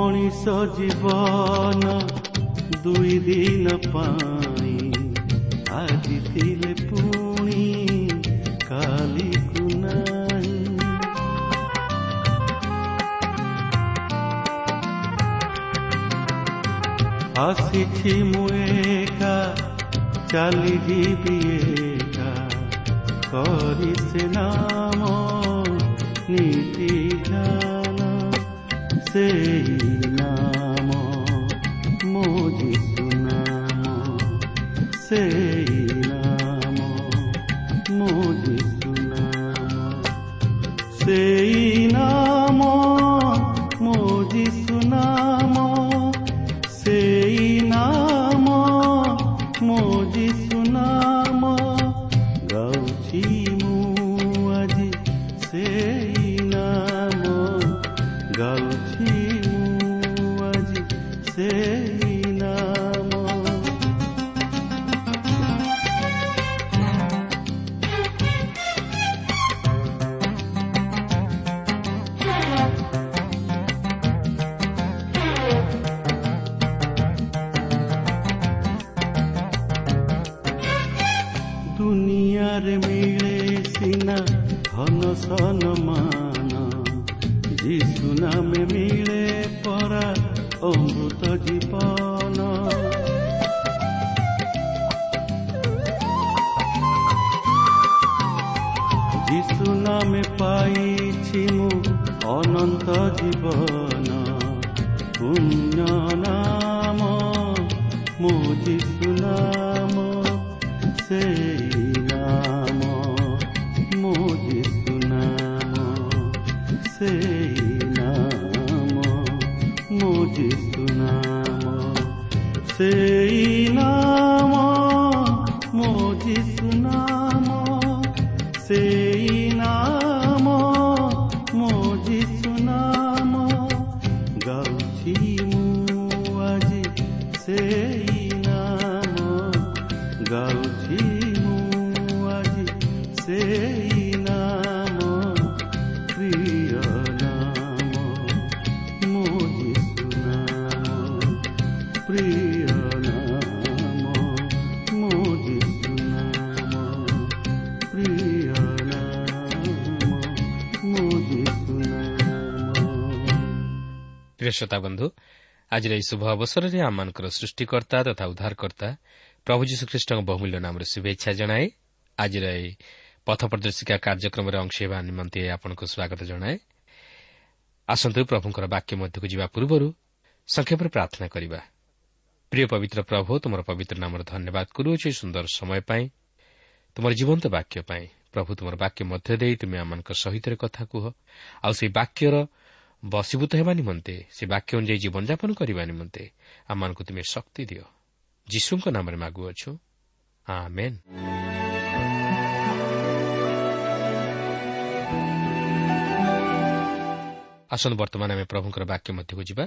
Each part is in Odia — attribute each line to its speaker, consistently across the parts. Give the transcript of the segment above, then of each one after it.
Speaker 1: ମଣିଷ ଜୀବନ ଦୁଇ ଦିନ ପାଇଁ ଆଜି ଥିଲେ ପୁଣି କାଲିକୁ ନାହିଁ ଆସିଛି ମୁଁ ଏକା ଚାଲିଯିବି ଏକା। କରି ସେ ନାମ ନୀତି ଜ୍ଞାନ ସେଇ ଯିଶୁ ଅନନ୍ତ ଜୀବନ ପୁଣ୍ୟ ନାମ ମୋ ଯୀଶୁ ନାମ ସେଇ ନାମ ମୋ ଯୀଶୁ ନାମ ସେଇ ନାମ ମୋ ଯୀଶୁ ନାମ ସେଇ
Speaker 2: ପ୍ରିୟ ଶ୍ରୋତା ବନ୍ଧୁ ଆଜିର ଏହି ଶୁଭ ଅବସରରେ ଆମମାନଙ୍କର ସୃଷ୍ଟିକର୍ତ୍ତା ତଥା ଉଦ୍ଧାରକର୍ତ୍ତା ପ୍ରଭୁ ଯୀଶୁଖ୍ରୀଷ୍ଟଙ୍କ ବହୁମୂଲ୍ୟ ନାମରେ ଶୁଭେଚ୍ଛା ଜଣାଏ ଆଜିର ଏହି ପଥ ପ୍ରଦର୍ଶିକା କାର୍ଯ୍ୟକ୍ରମରେ ଅଂଶ ହେବା ନିମନ୍ତେ ଆପଣଙ୍କୁ ସ୍ୱାଗତ ଜଣାଏ ଆସନ୍ତୁ ପ୍ରଭୁଙ୍କର ବାକ୍ୟ ମଧ୍ୟକୁ ଯିବା ପୂର୍ବରୁ ସଂକ୍ଷେପରେ ପ୍ରାର୍ଥନା କରିବା ପ୍ରିୟ ପବିତ୍ର ପ୍ରଭୁ ତୁମର ପବିତ୍ର ନାମର ଧନ୍ୟବାଦ କରୁଅଛୁ ଏହି ସୁନ୍ଦର ସମୟ ପାଇଁ ତୁମର ଜୀବନ୍ତ ବାକ୍ୟ ପାଇଁ ପ୍ରଭୁ ତୁମର ବାକ୍ୟ ମଧ୍ୟ ଦେଇ ତୁମେ ଆମମାନଙ୍କ ସହିତ କଥା କୁହ ଆଉ ସେହି ବାକ୍ୟର ବଶୀଭୂତ ହେବା ନିମନ୍ତେ ସେ ବାକ୍ୟ ଅନୁଯାୟୀ ଜୀବନଯାପନ କରିବା ନିମନ୍ତେ ଆମମାନଙ୍କୁ ତୁମେ ଶକ୍ତି ଦିଅ। ଯୀଶୁଙ୍କ ନାମରେ ମାଗୁଅଛୁ। ଆସନ୍ତୁ ବର୍ତ୍ତମାନ ଆମେ ପ୍ରଭୁଙ୍କର ବାକ୍ୟ ମଧ୍ୟକୁ ଯିବା।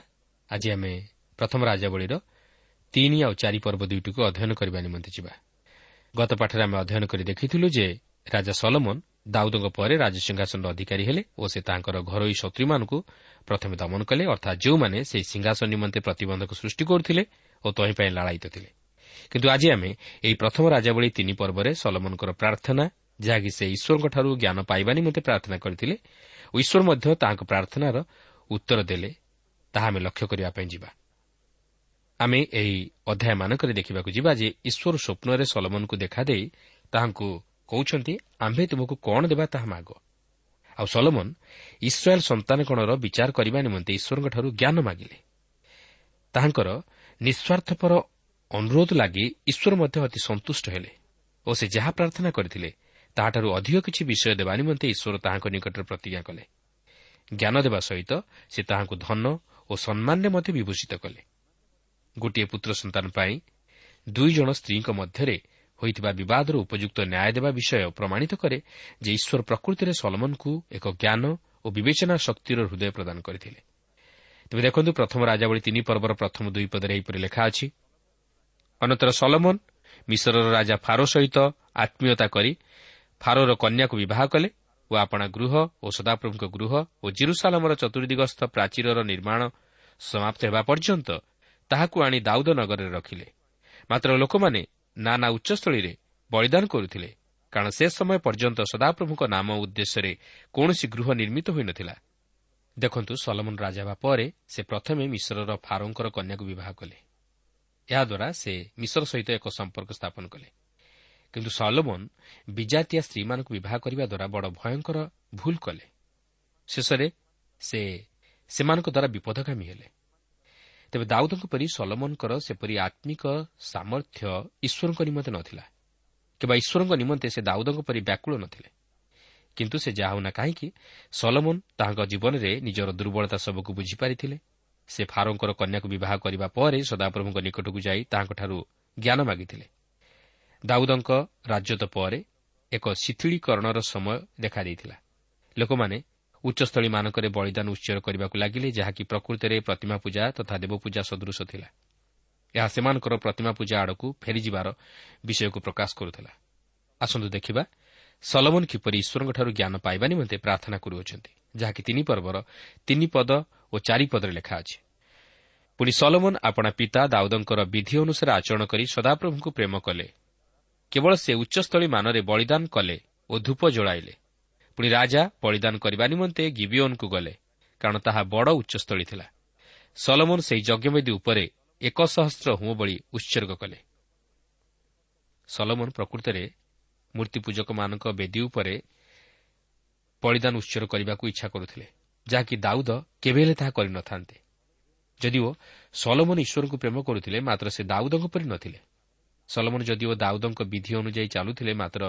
Speaker 2: ଆଜି ଆମେ ପ୍ରଥମ ରାଜାବଳୀର ତିନି ଆଉ ଚାରି ପର୍ବ ଦୁଇଟିକୁ ଅଧ୍ୟୟନ କରିବା ନିମନ୍ତେ ଯିବା। ଗତ ପାଠରେ ଆମେ ଅଧ୍ୟୟନ କରି ଦେଖିଥିଲୁ ଯେ ରାଜା ସଲମନ ଦାଉଦଙ୍କ ପରେ ରାଜସିଂହାସନର ଅଧିକାରୀ ହେଲେ ଓ ସେ ତାଙ୍କର ଘରୋଇ ଶତ୍ରୁମାନଙ୍କୁ ପ୍ରଥମେ ଦମନ କଲେ ଅର୍ଥାତ୍ ଯେଉଁମାନେ ସେହି ସିଂହାସନ ନିମନ୍ତେ ପ୍ରତିବନ୍ଧକ ସୃଷ୍ଟି କରୁଥିଲେ ଓ ତହିଁ ପାଇଁ ଲାଳାୟିତ ଥିଲେ। କିନ୍ତୁ ଆଜି ଆମେ ଏହି ପ୍ରଥମ ରାଜାବଳୀ ତିନି ପର୍ବରେ ସଲମନଙ୍କର ପ୍ରାର୍ଥନା ଯାହାକି ସେ ଈଶ୍ୱରଙ୍କଠାରୁ ଜ୍ଞାନ ପାଇବା ନିମନ୍ତେ ପ୍ରାର୍ଥନା କରିଥିଲେ ଓ ଈଶ୍ୱର ମଧ୍ୟ ତାହାଙ୍କ ପ୍ରାର୍ଥନାର ଉତ୍ତର ଦେଲେ ତାହା ଆମେ ଲକ୍ଷ୍ୟ କରିବା ପାଇଁ ଯିବା। ଆମେ ଏହି ଅଧ୍ୟାୟମାନଙ୍କରେ ଦେଖିବାକୁ ଯିବା ଯେ ଈଶ୍ୱର ସ୍ୱପ୍ନରେ ସଲମନଙ୍କୁ ଦେଖାଦେଇ ତାହାଙ୍କୁ କହୁଛନ୍ତି ଆମ୍ଭେ ତୁମକୁ କ'ଣ ଦେବା ତାହା ମାଗ। ଆଉ ସଲମନ ଇସ୍ରାଏଲ୍ ସନ୍ତାନଗଣର ବିଚାର କରିବା ନିମନ୍ତେ ଈଶ୍ୱରଙ୍କଠାରୁ ଜ୍ଞାନ ମାଗିଲେ। ତାହାଙ୍କର ନିଃସ୍ୱାର୍ଥପର ଅନୁରୋଧ ଲାଗି ଈଶ୍ୱର ମଧ୍ୟ ଅତି ସନ୍ତୁଷ୍ଟ ହେଲେ ଓ ସେ ଯାହା ପ୍ରାର୍ଥନା କରିଥିଲେ ତାହାଠାରୁ ଅଧିକ କିଛି ବିଷୟ ଦେବା ନିମନ୍ତେ ଈଶ୍ୱର ତାହାଙ୍କ ନିକଟରେ ପ୍ରତିଜ୍ଞା କଲେ। ଜ୍ଞାନ ଦେବା ସହିତ ସେ ତାହାଙ୍କୁ ଧନ ଓ ସମ୍ମାନରେ ମଧ୍ୟ ବିଭୂଷିତ କଲେ। ଗୋଟିଏ ପୁତ୍ର ସନ୍ତାନ ପାଇଁ ଦୁଇ ଜଣ ସ୍ତ୍ରୀଙ୍କ ମଧ୍ୟରେ ହୋଇଥିବା ବିବାଦର ଉପଯୁକ୍ତ ନ୍ୟାୟ ଦେବା ବିଷୟ ପ୍ରମାଣିତ କରେ ଯେ ଈଶ୍ୱର ପ୍ରକୃତିରେ ସଲମନଙ୍କୁ ଏକ ଜ୍ଞାନ ଓ ବିବେଚନା ଶକ୍ତିର ହୃଦୟ ପ୍ରଦାନ କରିଥିଲେ। ତେବେ ଦେଖନ୍ତୁ ପ୍ରଥମ ରାଜାବଳୀ ତିନି ପର୍ବର ପ୍ରଥମ ଦୁଇ ପଦରେ ଏହିପରି ଲେଖା ଅଛି। ଅନନ୍ତର ସଲମନ ମିଶ୍ରର ରାଜା ଫାରୋ ସହିତ ଆତ୍ମୀୟତା କରି ଫାରୋର କନ୍ୟାକୁ ବିବାହ କଲେ ଓ ଆପଣା ଗୃହ ଓ ସଦାପ୍ରଭୁଙ୍କ ଗୃହ ଓ ଜିରୁସାଲାମର ଚତୁର୍ଦିଗସ୍ଥ ପ୍ରାଚୀରର ନିର୍ମାଣ ସମାପ୍ତ ହେବା ପର୍ଯ୍ୟନ୍ତ ତାହାକୁ ଆଣି ଦାଉଦ ନଗରରେ ରଖିଲେ। ମାତ୍ର ଲୋକମାନେ ନାନା ଉଚ୍ଚସ୍ଥଳୀରେ ବଳିଦାନ କରୁଥିଲେ କାରଣ ସେ ସମୟ ପର୍ଯ୍ୟନ୍ତ ସଦାପ୍ରଭୁଙ୍କ ନାମ ଉଦ୍ଦେଶ୍ୟରେ କୌଣସି ଗୃହ ନିର୍ମିତ ହୋଇନଥିଲା। ଦେଖନ୍ତୁ ସଲମନ ରାଜା ହେବା ପରେ ସେ ପ୍ରଥମେ ମିଶ୍ରର ଫାରୋଙ୍କର କନ୍ୟାକୁ ବିବାହ କଲେ। ଏହାଦ୍ୱାରା ସେ ମିଶ୍ର ସହିତ ଏକ ସମ୍ପର୍କ ସ୍ଥାପନ କଲେ। କିନ୍ତୁ ସଲମନ ବିଜାତିଆ ସ୍ତ୍ରୀମାନଙ୍କୁ ବିବାହ କରିବା ଦ୍ୱାରା ବଡ଼ ଭୟଙ୍କର ଭୁଲ କଲେ। ଶେଷରେ ସେ ସେମାନଙ୍କ ଦ୍ୱାରା ବିପଦଗାମୀ ହେଲେ। ତେବେ ଦାଉଦଙ୍କ ପରି ସଲମନଙ୍କର ସେପରି ଆତ୍ମିକ ସାମର୍ଥ୍ୟ ଈଶ୍ୱରଙ୍କ ନିମନ୍ତେ ନଥିଲା କିମ୍ବା ଈଶ୍ୱରଙ୍କ ନିମନ୍ତେ ସେ ଦାଉଦଙ୍କ ପରି ବ୍ୟାକୁଳ ନଥିଲେ କିନ୍ତୁ ସେ ଯାହା ହେଉନା କାହିଁକି ସଲମନ ତାହାଙ୍କ ଜୀବନରେ ନିଜର ଦୁର୍ବଳତା ସବୁକୁ ବୁଝିପାରିଥିଲେ। ସେ ଫାରୋଙ୍କର କନ୍ୟାକୁ ବିବାହ କରିବା ପରେ ସଦାପ୍ରଭୁଙ୍କ ନିକଟକୁ ଯାଇ ତାହାଙ୍କଠାରୁ ଜ୍ଞାନ ମାଗିଥିଲେ। ଦାଉଦଙ୍କ ରାଜ୍ୟତ ପରେ ଏକ ଶିଥିଳୀକରଣର ସମୟ ଦେଖାଦେଇଥିଲା। ଲୋକମାନେ ଉଚ୍ଚସ୍ଥଳୀମାନଙ୍କରେ ବଳିଦାନ ଉତ୍ସର କରିବାକୁ ଲାଗିଲେ ଯାହାକି ପ୍ରକୃତରେ ପ୍ରତିମା ପୂଜା ତଥା ଦେବପୂଜା ସଦୃଶ ଥିଲା। ଏହା ସେମାନଙ୍କର ପ୍ରତିମା ପୂଜା ଆଡ଼କୁ ଫେରିଯିବାର ବିଷୟକୁ ପ୍ରକାଶ କରୁଥିଲା। ଆସନ୍ତୁ ଦେଖିବା ସଲମନ କିପରି ଈଶ୍ୱରଙ୍କଠାରୁ ଜ୍ଞାନ ପାଇବା ନିମନ୍ତେ ପ୍ରାର୍ଥନା କରୁଅଛନ୍ତି ଯାହାକି ତିନି ପର୍ବର ତିନି ପଦ ଓ ଚାରିପଦରେ ଲେଖା ଅଛି। ପୁଣି ସଲମନ ଆପଣା ପିତା ଦାଉଦଙ୍କର ବିଧି ଅନୁସାରେ ଆଚରଣ କରି ସଦାପ୍ରଭୁଙ୍କୁ ପ୍ରେମ କଲେ। କେବଳ ସେ ଉଚ୍ଚସ୍ଥଳୀ ମାନରେ ବଳିଦାନ କଲେ ଓ ଧୂପ ଜଳାଇଲେ। ପୁଣି ରାଜା ବଳିଦାନ କରିବା ନିମନ୍ତେ ଗିବିଓନ୍କୁ ଗଲେ କାରଣ ତାହା ବଡ଼ ଉଚ୍ଚସ୍ଥଳୀ ଥିଲା। ସଲମନ ସେହି ଯଜ୍ଞବେଦୀ ଉପରେ ଏକ ସହସ୍ର ହୁଁ ବଳି ଉତ୍ସର୍ଗ କଲେ। ସଲମନ ପ୍ରକୃତରେ ମୂର୍ତ୍ତିପୂଜକମାନଙ୍କ ବେଦୀ ଉପରେ ବଳିଦାନ ଉତ୍ସର୍ଗ କରିବାକୁ ଇଚ୍ଛା କରୁଥିଲେ ଯାହାକି ଦାଉଦ କେବେ ହେଲେ ତାହା କରିନଥାନ୍ତେ ଯଦିଓ ସଲମନ ଈଶ୍ୱରଙ୍କୁ ପ୍ରେମ କରୁଥିଲେ ମାତ୍ର ସେ ଦାଉଦଙ୍କ ପରି ନଥିଲେ। ସଲମନ ଯଦିଓ ଦାଉଦଙ୍କ ବିଧି ଅନୁଯାୟୀ ଚାଲୁଥିଲେ ମାତ୍ର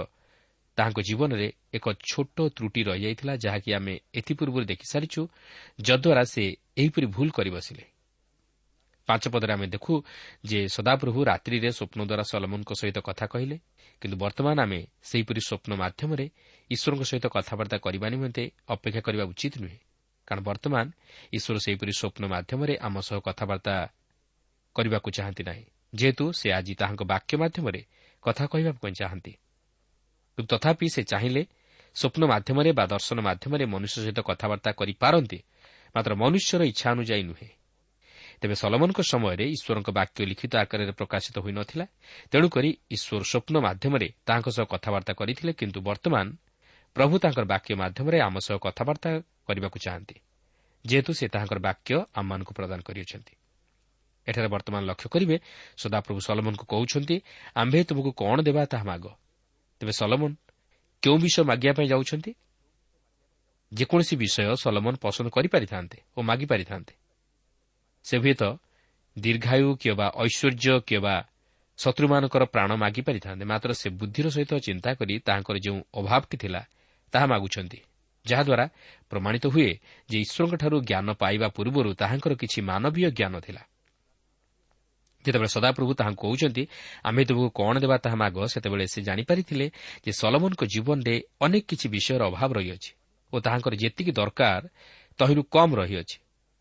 Speaker 2: ତାହାଙ୍କ ଜୀବନରେ ଏକ ଛୋଟ ତ୍ରୁଟି ରହିଯାଇଥିଲା ଯାହାକି ଆମେ ଏଥିପୂର୍ବରୁ ଦେଖିସାରିଛୁ ଯଦ୍ୱାରା ସେ ଏହିପରି ଭୁଲ କରି ବସିଲେ। ପାଞ୍ଚ ପଦରେ ଆମେ ଦେଖୁ ଯେ ସଦାପ୍ରଭୁ ରାତ୍ରିରେ ସ୍ୱପ୍ନ ଦ୍ୱାରା ସଲମନଙ୍କ ସହିତ କଥା କହିଲେ କିନ୍ତୁ ବର୍ତ୍ତମାନ ଆମେ ସେହିପରି ସ୍ୱପ୍ନ ମାଧ୍ୟମରେ ଈଶ୍ୱରଙ୍କ ସହିତ କଥାବାର୍ତ୍ତା କରିବା ନିମନ୍ତେ ଅପେକ୍ଷା କରିବା ଉଚିତ ନୁହେଁ କାରଣ ବର୍ତ୍ତମାନ ଈଶ୍ୱର ସେହିପରି ସ୍ୱପ୍ନ ମାଧ୍ୟମରେ ଆମ ସହ କଥାବାର୍ତ୍ତା କରିବାକୁ ଚାହାନ୍ତି ନାହିଁ ଯେହେତୁ ସେ ଆଜି ତାହାଙ୍କ ବାକ୍ୟ ମାଧ୍ୟମରେ କଥା କହିବା ପାଇଁ ଚାହାନ୍ତି ତଥାପି ସେ ଚାହିଁଲେ ସ୍ୱପ୍ନ ମାଧ୍ୟମରେ ବା ଦର୍ଶନ ମାଧ୍ୟମରେ ମନୁଷ୍ୟ ସହିତ କଥାବାର୍ତ୍ତା କରିପାରନ୍ତି ମାତ୍ର ମନୁଷ୍ୟର ଇଚ୍ଛା ଅନୁଯାୟୀ ନୁହେଁ। ତେବେ ସଲମନଙ୍କ ସମୟରେ ଈଶ୍ୱରଙ୍କ ବାକ୍ୟ ଲିଖିତ ଆକାରରେ ପ୍ରକାଶିତ ହୋଇନଥିଲା ତେଣୁକରି ଈଶ୍ୱର ସ୍ୱପ୍ନ ମାଧ୍ୟମରେ ତାହାଙ୍କ ସହ କଥାବାର୍ତ୍ତା କରିଥିଲେ କିନ୍ତୁ ବର୍ତ୍ତମାନ ପ୍ରଭୁ ତାଙ୍କର ବାକ୍ୟ ମାଧ୍ୟମରେ ଆମ ସହ କଥାବାର୍ତ୍ତା କରିବାକୁ ଚାହାନ୍ତି ଯେହେତୁ ସେ ତାହାଙ୍କର ବାକ୍ୟ ଆମମାନଙ୍କୁ ପ୍ରଦାନ କରିଅଛନ୍ତି। ଏଠାରେ ବର୍ତ୍ତମାନ ଲକ୍ଷ୍ୟ କରିବେ ସଦାପ୍ରଭୁ ସଲମନଙ୍କୁ କହୁଛନ୍ତି ଆମ୍ଭେ ତୁମକୁ କ'ଣ ଦେବା ତାହା ମାଗ। ତେବେ ସଲମନ କେଉଁ ବିଷୟ ମାଗିବା ପାଇଁ ଯାଉଛନ୍ତି? ଯେକୌଣସି ବିଷୟ ସଲମନ ପସନ୍ଦ କରିପାରିଥାନ୍ତେ ଓ ମାଗିପାରିଥାନ୍ତେ। ସେ ହୁଏତ ଦୀର୍ଘାୟୁ କିମ୍ବା ଐଶ୍ୱର୍ଯ୍ୟ କିମ୍ବା ଶତ୍ରୁମାନଙ୍କର ପ୍ରାଣ ମାଗିପାରିଥାନ୍ତେ ମାତ୍ର ସେ ବୁଦ୍ଧିର ସହିତ ଚିନ୍ତା କରି ତାହାଙ୍କର ଯେଉଁ ଅଭାବଟି ଥିଲା ତାହା ମାଗୁଛନ୍ତି। ଯାହାଦ୍ୱାରା ପ୍ରମାଣିତ ହୁଏ ଯେ ଈଶ୍ୱରଙ୍କଠାରୁ ଜ୍ଞାନ ପାଇବା ପୂର୍ବରୁ ତାହାଙ୍କର କିଛି ମାନବୀୟ ଜ୍ଞାନ ଥିଲା। ଯେତେବେଳେ ସଦାପ୍ରଭୁ ତାହାଙ୍କୁ କହୁଛନ୍ତି ଆମେ ତୁମକୁ କ'ଣ ଦେବା ତାହା ମାଗ? ସେତେବେଳେ ସେ ଜାଣିପାରିଥିଲେ ଯେ ସଲମନଙ୍କ ଜୀବନରେ ଅନେକ କିଛି ବିଷୟର ଅଭାବ ରହିଅଛି ଓ ତାହାଙ୍କର ଯେତିକି ଦରକାର ତହିଁରୁ କମ୍ ରହିଅଛି।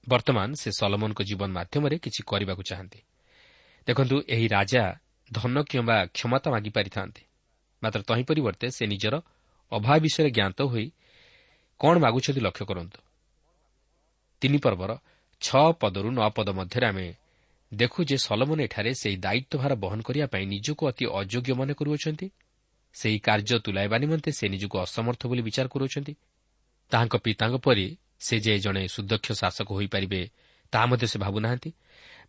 Speaker 2: ବର୍ତ୍ତମାନ ସେ ସଲମନଙ୍କ ଜୀବନ ମାଧ୍ୟମରେ କିଛି କରିବାକୁ ଚାହାନ୍ତି। ଦେଖନ୍ତୁ ଏହି ରାଜା ଧନ କିମ୍ବା କ୍ଷମତା ମାଗିପାରିଥାନ୍ତେ। ମାତ୍ର ତହିଁ ପରିବର୍ତ୍ତେ ସେ ନିଜର ଅଭାବ ବିଷୟରେ ଜ୍ଞାତ ହୋଇ କ'ଣ ମାଗୁଛନ୍ତି ଲକ୍ଷ୍ୟ କରନ୍ତୁ। ତିନି ପର୍ବର ଛଅ ପଦରୁ ନଅ ପଦ ମଧ୍ୟରେ ଆମେ ଦେଖୁ ଯେ ସଲମନ ଏଠାରେ ସେହି ଦାୟିତ୍ୱଭାର ବହନ କରିବା ପାଇଁ ନିଜକୁ ଅତି ଅଯୋଗ୍ୟ ମନେ କରୁଅଛନ୍ତି। ସେହି କାର୍ଯ୍ୟ ତୁଲାଇବା ନିମନ୍ତେ ସେ ନିଜକୁ ଅସମର୍ଥ ବୋଲି ବିଚାର କରୁଅଛନ୍ତି। ତାହାଙ୍କ ପିତାଙ୍କ ପରି ସେ ଯେ ଜଣେ ସୁଦକ୍ଷ ଶାସକ ହୋଇପାରିବେ ତାହା ମଧ୍ୟ ସେ ଭାବୁନାହାନ୍ତି।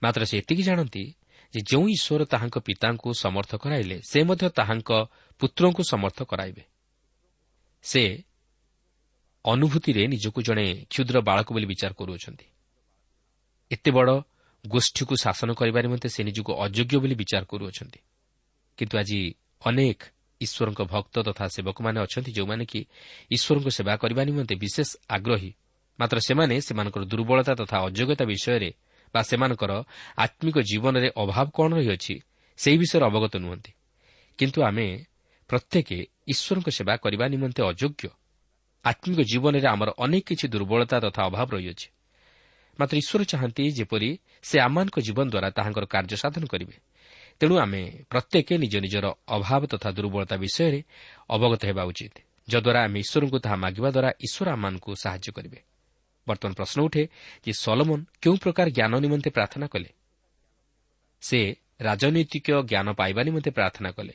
Speaker 2: ମାତ୍ର ସେ ଏତିକି ଜାଣନ୍ତି ଯେ ଯେଉଁ ଈଶ୍ୱର ତାହାଙ୍କ ପିତାଙ୍କୁ ସମର୍ଥ କରାଇଲେ ସେ ମଧ୍ୟ ତାହାଙ୍କ ପୁତ୍ରଙ୍କୁ ସମର୍ଥ କରାଇବେ। ସେ ଅନୁଭୂତିରେ ନିଜକୁ ଜଣେ କ୍ଷୁଦ୍ର ବାଳକ ବୋଲି ବିଚାର କରୁଅଛନ୍ତି। ଏତେ ବଡ଼ ଗୋଷ୍ଠୀକୁ ଶାସନ କରିବା ନିମନ୍ତେ ସେ ନିଜକୁ ଅଯୋଗ୍ୟ ବୋଲି ବିଚାର କରୁଅଛନ୍ତି। କିନ୍ତୁ ଆଜି ଅନେକ ଈଶ୍ୱରଙ୍କ ଭକ୍ତ ତଥା ସେବକମାନେ ଅଛନ୍ତି ଯେଉଁମାନେ କି ଈଶ୍ୱରଙ୍କ ସେବା କରିବା ନିମନ୍ତେ ବିଶେଷ ଆଗ୍ରହୀ। ମାତ୍ର ସେମାନେ ସେମାନଙ୍କର ଦୁର୍ବଳତା ତଥା ଅଯୋଗ୍ୟତା ବିଷୟରେ ବା ସେମାନଙ୍କର ଆତ୍ମିକ ଜୀବନରେ ଅଭାବ କ'ଣ ରହିଅଛି ସେହି ବିଷୟରେ ଅବଗତ ନୁହନ୍ତି। କିନ୍ତୁ ଆମେ ପ୍ରତ୍ୟେକ ଈଶ୍ୱରଙ୍କ ସେବା କରିବା ନିମନ୍ତେ ଅଯୋଗ୍ୟ। ଆତ୍ମିକ ଜୀବନରେ ଆମର ଅନେକ କିଛି ଦୁର୍ବଳତା ତଥା ଅଭାବ ରହିଅଛି। ମାତ୍ର ଈଶ୍ୱର ଚାହାନ୍ତି ଯେପରି ସେ ଆମମାନଙ୍କ ଜୀବନ ଦ୍ୱାରା ତାହାଙ୍କର କାର୍ଯ୍ୟ ସାଧନ କରିବେ। ତେଣୁ ଆମେ ପ୍ରତ୍ୟେକ ନିଜ ନିଜର ଅଭାବ ତଥା ଦୁର୍ବଳତା ବିଷୟରେ ଅବଗତ ହେବା ଉଚିତ ଯଦ୍ୱାରା ଆମେ ଈଶ୍ୱରଙ୍କୁ ତାହା ମାଗିବା ଦ୍ୱାରା ଈଶ୍ୱର ଆମମାନଙ୍କୁ ସାହାଯ୍ୟ କରିବେ। ବର୍ତ୍ତମାନ ପ୍ରଶ୍ନ ଉଠେ ଯେ ସଲମନ କେଉଁ ପ୍ରକାର ଜ୍ଞାନ ନିମନ୍ତେ ପ୍ରାର୍ଥନା କଲେ? ସେ ରାଜନୈତିକ ଜ୍ଞାନ ପାଇବା ନିମନ୍ତେ ପ୍ରାର୍ଥନା କଲେ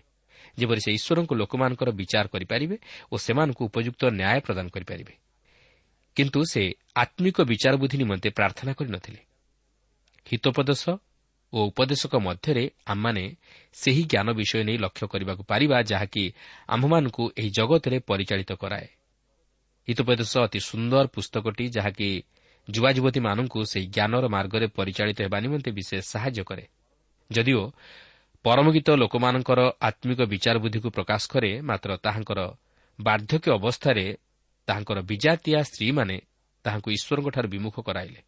Speaker 2: ଯେପରି ସେ ଈଶ୍ୱରଙ୍କୁ ଲୋକମାନଙ୍କର ବିଚାର କରିପାରିବେ ଓ ସେମାନଙ୍କୁ ଉପଯୁକ୍ତ ନ୍ୟାୟ ପ୍ରଦାନ କରିପାରିବେ। କିନ୍ତୁ ସେ ଆତ୍ମିକ ବିଚାର ବୁଦ୍ଧି ନିମନ୍ତେ ପ୍ରାର୍ଥନା କରିନଥିଲେ ହିତୋପଦେଶ ଓ ଉପଦେଶକ ମଧ୍ୟରେ ଆମମାନେ ସେହି ଜ୍ଞାନ ବିଷୟ ନେଇ ଲକ୍ଷ୍ୟ କରିବାକୁ ପାରିବା ଯାହାକି ଆମ୍ଭମାନଙ୍କୁ ଏହି ଜଗତରେ ପରିଚାଳିତ କରାଏ ହିତୋପଦେଶ ଅତି ସୁନ୍ଦର ପୁସ୍ତକଟି ଯାହାକି ଯୁବା ଯୁବତୀମାନଙ୍କୁ ସେହି ଜ୍ଞାନର ମାର୍ଗରେ ପରିଚାଳିତ ହେବା ନିମନ୍ତେ ବିଶେଷ ସାହାଯ୍ୟ କରେ ଯଦିଓ ପରମଗୀତ ଲୋକମାନଙ୍କର ଆତ୍ମିକ ବିଚାର ବୁଦ୍ଧିକୁ ପ୍ରକାଶ କରେ ମାତ୍ର ତାହାଙ୍କର ବାର୍ଦ୍ଧକ୍ୟ ଅବସ୍ଥାରେ ତାହାଙ୍କର ବିଜାତିଆ ସ୍ତ୍ରୀମାନେ ତାହାଙ୍କୁ ଈଶ୍ୱରଙ୍କଠାରୁ ବିମୁଖ କରାଇଲେ।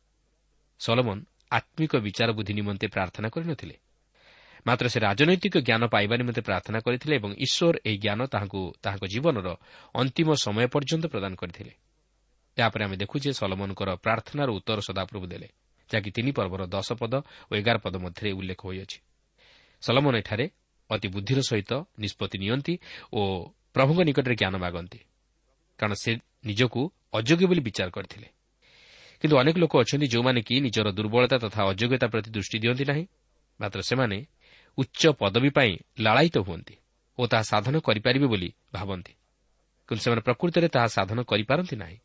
Speaker 2: ସଲମନ ଆତ୍ମିକ ବିଚାର ବୁଦ୍ଧି ନିମନ୍ତେ ପ୍ରାର୍ଥନା କରିନଥିଲେ। ମାତ୍ର ସେ ରାଜନୈତିକ ଜ୍ଞାନ ପାଇବା ନିମନ୍ତେ ପ୍ରାର୍ଥନା କରିଥିଲେ ଏବଂ ଈଶ୍ୱର ଏହି ଜ୍ଞାନ ତାହାଙ୍କୁ ତାହାଙ୍କ ଜୀବନର ଅନ୍ତିମ ସମୟ ପର୍ଯ୍ୟନ୍ତ ପ୍ରଦାନ କରିଥିଲେ। ଏହାପରେ ଆମେ ଦେଖୁ ଯେ ସଲମନଙ୍କର ପ୍ରାର୍ଥନାର ଉତ୍ତର ସଦାପ୍ରଭୁ ଦେଲେ ଯାହାକି ତିନି ପର୍ବର ଦଶ ପଦ ଓ ଏଗାର ପଦ ମଧ୍ୟରେ ଉଲ୍ଲେଖ ହୋଇଅଛି। ସଲମନ ଏଠାରେ ଅତି ବୁଦ୍ଧିର ସହିତ ନିଷ୍ପତ୍ତି ନିଅନ୍ତି ଓ ପ୍ରଭୁଙ୍କ ନିକଟରେ ଜ୍ଞାନ ମାଗନ୍ତି। କାରଣ ସେ ନିଜକୁ ଅଯୋଗ୍ୟ ବୋଲି ବିଚାର କରିଥିଲେ। କିନ୍ତୁ ଅନେକ ଲୋକ ଅଛନ୍ତି ଯେଉଁମାନେ କି ନିଜର ଦୁର୍ବଳତା ତଥା ଅଯୋଗ୍ୟତା ପ୍ରତି ଦୃଷ୍ଟି ଦିଅନ୍ତି ନାହିଁ। ମାତ୍ର ସେମାନେ ଉଚ୍ଚ ପଦବୀ ପାଇଁ ଲାଳାୟିତ ହୁଅନ୍ତି ଓ ତାହା ସାଧନ କରିପାରିବେ ବୋଲି ଭାବନ୍ତି। କିନ୍ତୁ ସେମାନେ ପ୍ରକୃତରେ ତାହା ସାଧନ କରିପାରନ୍ତି ନାହିଁ।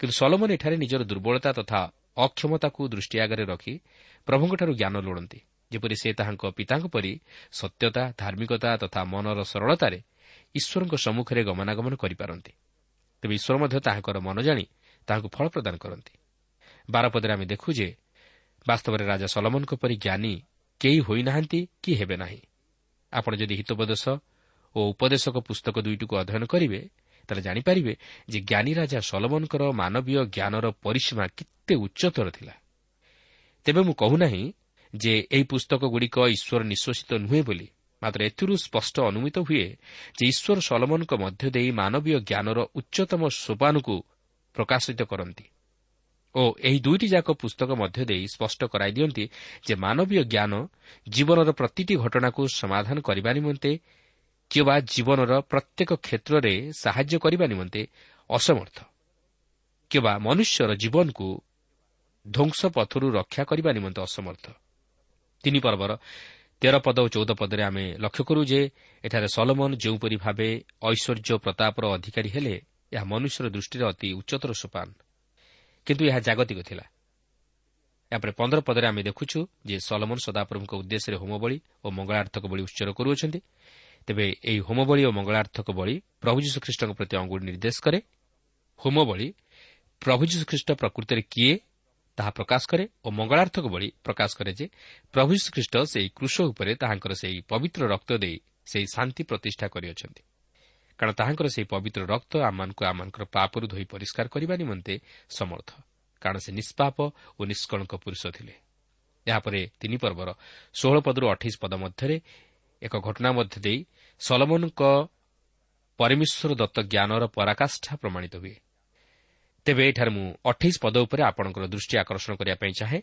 Speaker 2: କିନ୍ତୁ ସଲମନ ଏଠାରେ ନିଜର ଦୁର୍ବଳତା ତଥା ଅକ୍ଷମତାକୁ ଦୃଷ୍ଟି ଆଗରେ ରଖି ପ୍ରଭୁଙ୍କଠାରୁ ଜ୍ଞାନ ଲୋଡ଼ନ୍ତି ଯେପରି ସେ ତାହାଙ୍କ ପିତାଙ୍କ ପରି ସତ୍ୟତା ଧାର୍ମିକତା ତଥା ମନର ସରଳତାରେ ଈଶ୍ୱରଙ୍କ ସମ୍ମୁଖରେ ଗମନାଗମନ କରିପାରନ୍ତି। ତେବେ ଈଶ୍ୱର ମଧ୍ୟ ତାହାଙ୍କର ମନ ଜାଣି ତାହାଙ୍କୁ ଫଳ ପ୍ରଦାନ କରନ୍ତି। ବାରପଦରେ ଆମେ ଦେଖୁ ଯେ ବାସ୍ତବରେ ରାଜା ସଲମନଙ୍କ ପରି ଜ୍ଞାନୀ କେହି ହୋଇନାହାନ୍ତି କି ହେବେ ନାହିଁ। ଆପଣ ଯଦି ହିତୋପଦେଶ ଓ ଉପଦେଶକ ପୁସ୍ତକ ଦୁଇଟିକୁ ଅଧ୍ୟୟନ କରିବେ ତାହେଲେ ଜାଣିପାରିବେ ଯେ ଜ୍ଞାନୀ ରାଜା ସଲମନଙ୍କର ମାନବୀୟ ଜ୍ଞାନର ପରିସୀମା କେତେ ଉଚ୍ଚତର ଥିଲା। ତେବେ ମୁଁ କହୁନାହିଁ ଯେ ଏହି ପୁସ୍ତକଗୁଡ଼ିକ ଈଶ୍ୱର ନିଶ୍ୱାସିତ ନୁହେଁ ବୋଲି ମାତ୍ର ଏଥିରୁ ସ୍ପଷ୍ଟ ଅନୁମିତ ହୁଏ ଯେ ଈଶ୍ୱର ସଲମନଙ୍କ ମଧ୍ୟ ଦେଇ ମାନବୀୟ ଜ୍ଞାନର ଉଚ୍ଚତମ ସୋପାନକୁ ପ୍ରକାଶିତ କରନ୍ତି। ଓ ଏହି ଦୁଇଟି ଯାକ ପୁସ୍ତକ ମଧ୍ୟ ଦେଇ ସ୍ପଷ୍ଟ କରାଇ ଦିଅନ୍ତି ଯେ ମାନବୀୟ ଜ୍ଞାନ ଜୀବନର ପ୍ରତିଟି ଘଟଣାକୁ ସମାଧାନ କରିବା ନିମନ୍ତେ କିମ୍ବା ଜୀବନର ପ୍ରତ୍ୟେକ କ୍ଷେତ୍ରରେ ସାହାଯ୍ୟ କରିବା ନିମନ୍ତେ ଅସମର୍ଥ କିମ୍ବା ମନୁଷ୍ୟର ଜୀବନକୁ ଧ୍ୱଂସ ପଥରୁ ରକ୍ଷା କରିବା ନିମନ୍ତେ ଅସମର୍ଥ। ତିନି ପର୍ବର ତେର ପଦ ଓ ଚଉଦ ପଦରେ ଆମେ ଲକ୍ଷ୍ୟ କରୁ ଯେ ଏଠାରେ ସଲମନ ଯେଉଁପରି ଭାବେ ଐଶ୍ୱର୍ଯ୍ୟ ପ୍ରତାପର ଅଧିକାରୀ ହେଲେ ଏହା ମନୁଷ୍ୟର ଦୃଷ୍ଟିରେ ଅତି ଉଚ୍ଚତର ସୋପାନ। କିନ୍ତୁ ଏହା ଜାଗତିକ ଥିଲା। ଏହାପରେ ପନ୍ଦର ପଦରେ ଆମେ ଦେଖୁଛୁ ଯେ ସଲମନ ସଦାପ୍ରଭୁଙ୍କ ଉଦ୍ଦେଶ୍ୟରେ ହୋମବଳି ଓ ମଙ୍ଗଳାର୍ଥକ ବଳି ଉତ୍ସର କରୁଅଛନ୍ତି। ତେବେ ଏହି ହୋମବଳି ଓ ମଙ୍ଗଳାର୍ଥକ ବଳି ପ୍ରଭୁ ଯୀଶୁଖ୍ରୀଷ୍ଟଙ୍କ ପ୍ରତି ଅଙ୍ଗୁଳି ନିର୍ଦ୍ଦେଶ କରେ। ହୋମବଳି ପ୍ରଭୁ ଯୀଶୁଖ୍ରୀଷ୍ଟ ପ୍ରକୃତିରେ କିଏ ତାହା ପ୍ରକାଶ କରେ ଓ ମଙ୍ଗଳାର୍ଥକ ବଳି ପ୍ରକାଶ କରେ ଯେ ପ୍ରଭୁ ଯୀଶୁଖ୍ରୀଷ୍ଟ ସେହି କୃଷ ଉପରେ ତାହାଙ୍କର ସେହି ପବିତ୍ର ରକ୍ତ ଦେଇ ସେହି ଶାନ୍ତି ପ୍ରତିଷ୍ଠା କରିଅଛନ୍ତି। କାରଣ ତାହାଙ୍କର ସେହି ପବିତ୍ର ରକ୍ତ ଆମମାନଙ୍କୁ ଆମମାନଙ୍କର ପାପରୁ ଧୋଇ ପରିଷ୍କାର କରିବା ନିମନ୍ତେ ସମର୍ଥ। କାରଣ ସେ ନିଷ୍ପାପ ଓ ନିଷ୍କଳଙ୍କ ପୁରୁଷ ଥିଲେ। ଏହାପରେ ତିନି ପର୍ବର ଷୋହଳ ପଦରୁ ଅଠେଇଶ ପଦ ମଧ୍ୟରେ ଏକ ଘଟଣା ମଧ୍ୟ ଦେଇ ସଲମନଙ୍କ ପରମେଶ୍ୱର ଦତ୍ତ ଜ୍ଞାନର ପରାକାଷ୍ଠା ପ୍ରମାଣିତ ହୁଏ। ତେବେ ଏଠାରେ ମୁଁ ଅଠେଇଶ ପଦ ଉପରେ ଆପଣଙ୍କର ଦୃଷ୍ଟି ଆକର୍ଷଣ କରିବା ପାଇଁ ଚାହେଁ।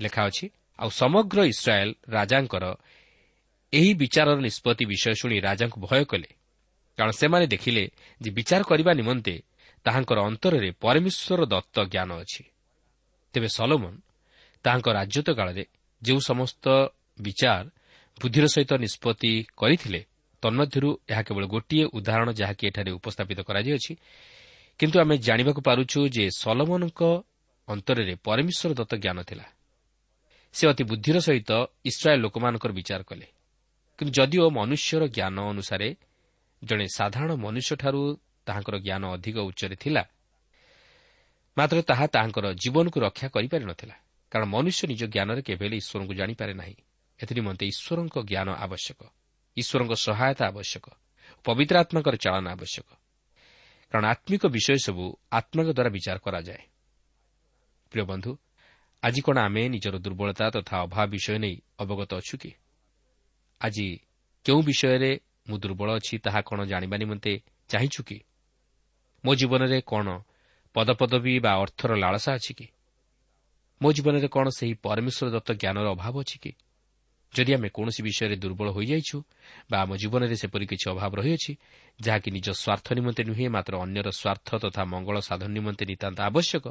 Speaker 2: ଲେଖା ଅଛି ଆଉ ସମଗ୍ର ଇସ୍ରାଏଲ୍ ରାଜାଙ୍କର ଏହି ବିଚାରର ନିଷ୍ପତ୍ତି ବିଷୟ ଶୁଣି ରାଜାଙ୍କୁ ଭୟ କଲେ। କାରଣ ସେମାନେ ଦେଖିଲେ ଯେ ବିଚାର କରିବା ନିମନ୍ତେ ତାହାଙ୍କର ଅନ୍ତରରେ ପରମେଶ୍ୱର ଦତ୍ତ ଜ୍ଞାନ ଅଛି। ତେବେ ସଲୋମନ ତାହାଙ୍କ ରାଜ୍ୟତ୍ୱ କାଳରେ ଯେଉଁ ସମସ୍ତ ବିଚାର ବୁଦ୍ଧିର ସହିତ ନିଷ୍ପତ୍ତି କରିଥିଲେ ତନ୍ମଧ୍ୟରୁ ଏହା କେବଳ ଗୋଟିଏ ଉଦାହରଣ ଯାହାକି ଏଠାରେ ଉପସ୍ଥାପିତ କରାଯାଇଅଛି କିନ୍ତୁ ଆମେ ଜାଣିବାକୁ ପାରୁଛୁ ଯେ ସଲମନଙ୍କ ଅନ୍ତରରେ ପରମେଶ୍ୱର ଦତ୍ତ ଜ୍ଞାନ ଥିଲା। ସେ ଅତି ବୁଦ୍ଧିର ସହିତ ଇସ୍ରାଏଲ୍ ଲୋକମାନଙ୍କର ବିଚାର କଲେ। କିନ୍ତୁ ଯଦିଓ ମନୁଷ୍ୟର ଜ୍ଞାନ ଅନୁସାରେ ଜଣେ ସାଧାରଣ ମନୁଷ୍ୟଠାରୁ ତାହାଙ୍କର ଜ୍ଞାନ ଅଧିକ ଉଚ୍ଚରେ ଥିଲା ମାତ୍ର ତାହା ତାହାଙ୍କର ଜୀବନକୁ ରକ୍ଷା କରିପାରି ନ ଥିଲା କାରଣ ମନୁଷ୍ୟ ନିଜ ଜ୍ଞାନରେ କେବେ ହେଲେ ଈଶ୍ୱରଙ୍କୁ ଜାଣିପାରେ ନାହିଁ। ଏଥିନିମନ୍ତେ ଈଶ୍ୱରଙ୍କ ଜ୍ଞାନ ଆବଶ୍ୟକ ଈଶ୍ୱରଙ୍କ ସହାୟତା ଆବଶ୍ୟକ ପବିତ୍ର ଆତ୍ମାଙ୍କର ଚାଳନା ଆବଶ୍ୟକ। କାରଣ ଆତ୍ମିକ ବିଷୟ ସବୁ ଆତ୍ମାଙ୍କ ଦ୍ୱାରା ବିଚାର କରାଯାଏ ପ୍ରିୟ ବନ୍ଧୁ ଆଜି କ'ଣ ଆମେ ନିଜର ଦୁର୍ବଳତା ତଥା ଅଭାବ ବିଷୟ ନେଇ ଅବଗତ ଅଛୁ କି ଆଜି କେଉଁ ବିଷୟରେ ମୁଁ ଦୁର୍ବଳ ଅଛି ତାହା କ'ଣ ଜାଣିବା ନିମନ୍ତେ ଚାହିଁଛୁ କି ମୋ ଜୀବନରେ କ'ଣ ପଦପଦବୀ ବା ଅର୍ଥର ଲାଳସା ଅଛି କି ମୋ ଜୀବନରେ କ'ଣ ସେହି ପରମେଶ୍ୱର ଦତ୍ତ ଜ୍ଞାନର ଅଭାବ ଅଛି କି ଯଦି ଆମେ କୌଣସି ବିଷୟରେ ଦୁର୍ବଳ ହୋଇଯାଇଛୁ ବା ଆମ ଜୀବନରେ ସେପରି କିଛି ଅଭାବ ରହିଅଛି ଯାହାକି ନିଜ ସ୍ୱାର୍ଥ ନିମନ୍ତେ ନୁହେଁ ମାତ୍ର ଅନ୍ୟର ସ୍ୱାର୍ଥ ତଥା ମଙ୍ଗଳ ସାଧନ ନିମନ୍ତେ ନିତାନ୍ତ ଆବଶ୍ୟକ